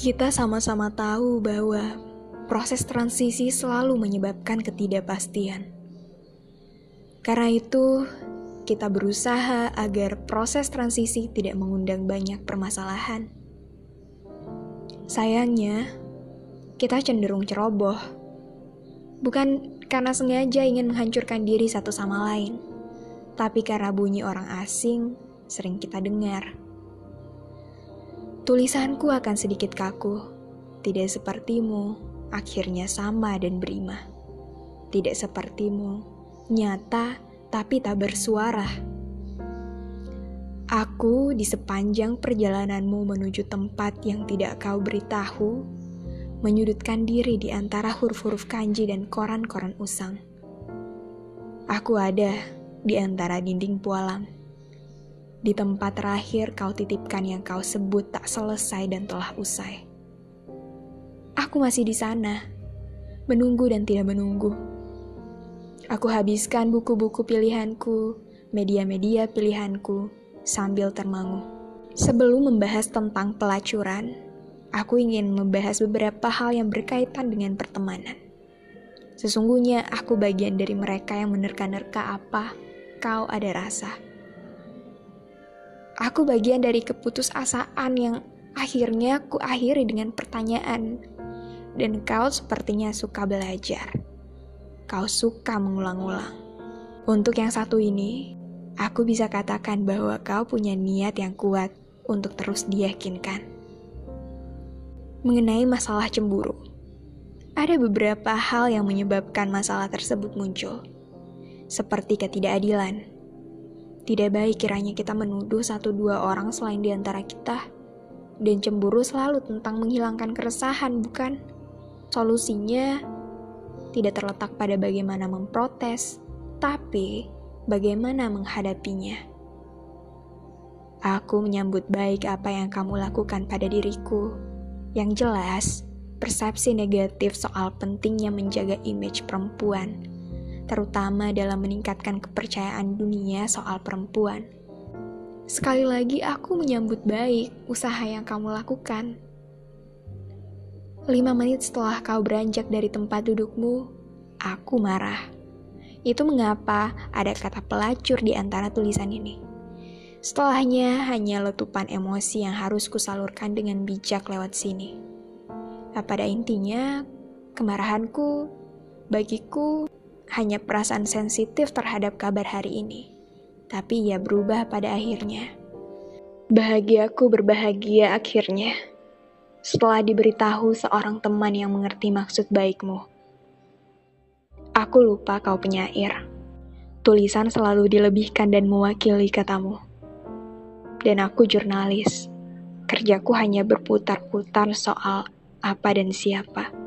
Kita sama-sama tahu bahwa proses transisi selalu menyebabkan ketidakpastian. Karena itu, kita berusaha agar proses transisi tidak mengundang banyak permasalahan. Sayangnya, kita cenderung ceroboh. Bukan karena sengaja ingin menghancurkan diri satu sama lain, tapi karena bunyi orang asing sering kita dengar. Tulisanku akan sedikit kaku, tidak sepertimu, akhirnya sama dan berima. Tidak sepertimu, nyata tapi tak bersuara. Aku di sepanjang perjalananmu menuju tempat yang tidak kau beritahu, menyudutkan diri di antara huruf-huruf kanji dan koran-koran usang. Aku ada di antara dinding pualam di tempat terakhir kau titipkan yang kau sebut tak selesai dan telah usai. Aku masih di sana, menunggu dan tidak menunggu. Aku habiskan buku-buku pilihanku, media-media pilihanku, sambil termangu. Sebelum membahas tentang pelacuran, aku ingin membahas beberapa hal yang berkaitan dengan pertemanan. Sesungguhnya aku bagian dari mereka yang menerka-nerka apa kau ada rasa Aku bagian dari keputusasaan yang akhirnya ku akhiri dengan pertanyaan. Dan kau sepertinya suka belajar. Kau suka mengulang-ulang. Untuk yang satu ini, aku bisa katakan bahwa kau punya niat yang kuat untuk terus diyakinkan. Mengenai masalah cemburu, ada beberapa hal yang menyebabkan masalah tersebut muncul, seperti ketidakadilan tidak baik kiranya kita menuduh satu dua orang selain di antara kita. Dan cemburu selalu tentang menghilangkan keresahan, bukan? Solusinya tidak terletak pada bagaimana memprotes, tapi bagaimana menghadapinya. Aku menyambut baik apa yang kamu lakukan pada diriku. Yang jelas, persepsi negatif soal pentingnya menjaga image perempuan terutama dalam meningkatkan kepercayaan dunia soal perempuan. Sekali lagi, aku menyambut baik usaha yang kamu lakukan. Lima menit setelah kau beranjak dari tempat dudukmu, aku marah. Itu mengapa ada kata pelacur di antara tulisan ini. Setelahnya hanya letupan emosi yang harus kusalurkan dengan bijak lewat sini. Nah, pada intinya, kemarahanku bagiku hanya perasaan sensitif terhadap kabar hari ini, tapi ia berubah pada akhirnya. Bahagiaku berbahagia akhirnya setelah diberitahu seorang teman yang mengerti maksud baikmu. Aku lupa kau penyair. Tulisan selalu dilebihkan dan mewakili katamu. Dan aku jurnalis. Kerjaku hanya berputar-putar soal apa dan siapa